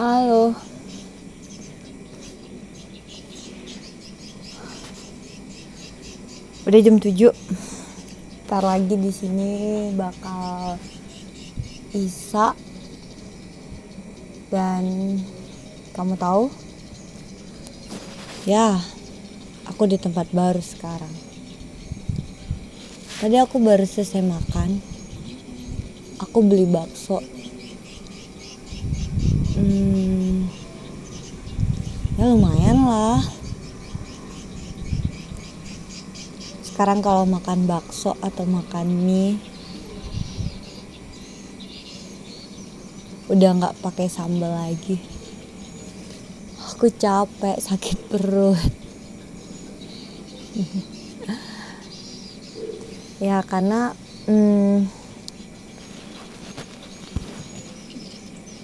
Halo. Udah jam 7. Ntar lagi di sini bakal Isa dan kamu tahu? Ya, aku di tempat baru sekarang. Tadi aku baru selesai makan. Aku beli bakso. Hmm, ya lumayan lah. Sekarang kalau makan bakso atau makan mie udah nggak pakai sambal lagi. Aku capek, sakit perut. ya karena hmm,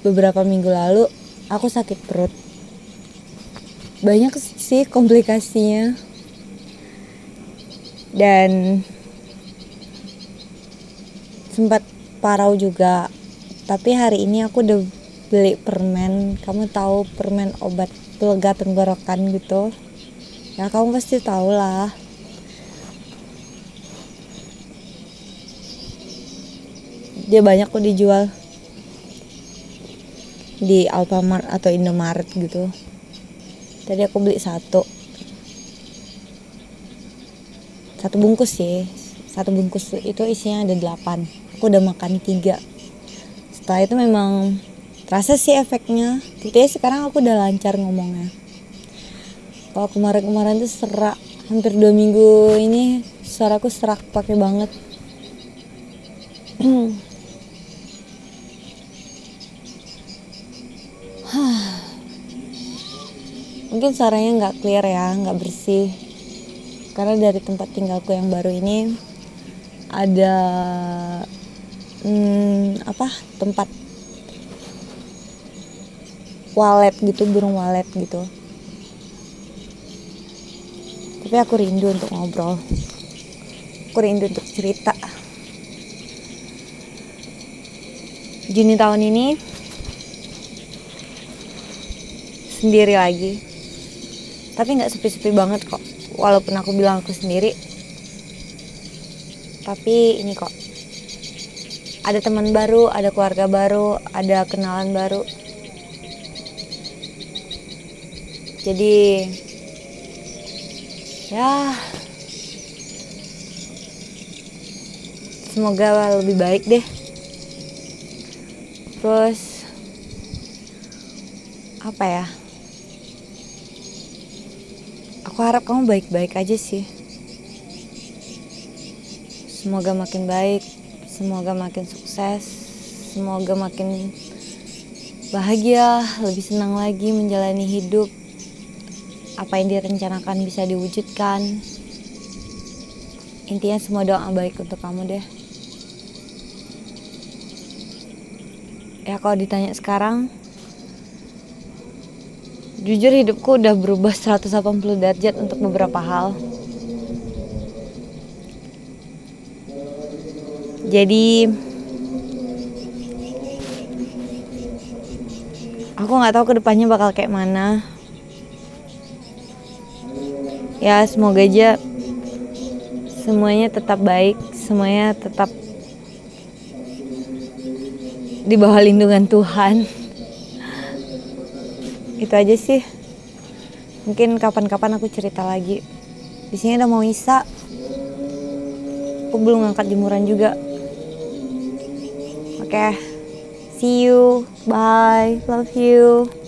beberapa minggu lalu aku sakit perut. Banyak sih komplikasinya. Dan sempat parau juga. Tapi hari ini aku udah beli permen. Kamu tahu permen obat pelega tenggorokan gitu? Ya kamu pasti tahu lah. Dia banyak kok dijual di Alfamart atau Indomaret gitu. Tadi aku beli satu. Satu bungkus sih. Satu bungkus itu isinya ada delapan. Aku udah makan tiga. Setelah itu memang terasa sih efeknya. Buktinya sekarang aku udah lancar ngomongnya. Kalau kemarin-kemarin tuh serak. Hampir dua minggu ini suaraku serak pakai banget. Mungkin suaranya nggak clear ya, nggak bersih. Karena dari tempat tinggalku yang baru ini ada hmm, apa tempat walet gitu, burung walet gitu. Tapi aku rindu untuk ngobrol. Aku rindu untuk cerita. Juni tahun ini sendiri lagi tapi nggak sepi-sepi banget kok. Walaupun aku bilang aku sendiri. Tapi ini kok. Ada teman baru ada keluarga baru ada kenalan baru. Jadi ya semoga lebih baik deh. Terus apa ya aku harap kamu baik-baik aja sih. Semoga makin baik semoga makin sukses semoga makin bahagia lebih senang lagi menjalani hidup. Apa yang direncanakan bisa diwujudkan. Intinya semua doa baik untuk kamu deh. Ya kalau ditanya sekarang jujur hidupku udah berubah 180 derajat untuk beberapa hal. Jadi aku nggak tahu ke depannya bakal kayak mana. Ya semoga aja semuanya tetap baik, semuanya tetap di bawah lindungan Tuhan itu aja sih. Mungkin kapan-kapan aku cerita lagi. Di sini udah mau isa aku belum ngangkat jemuran juga. Oke. Okay. see you. Bye. Love you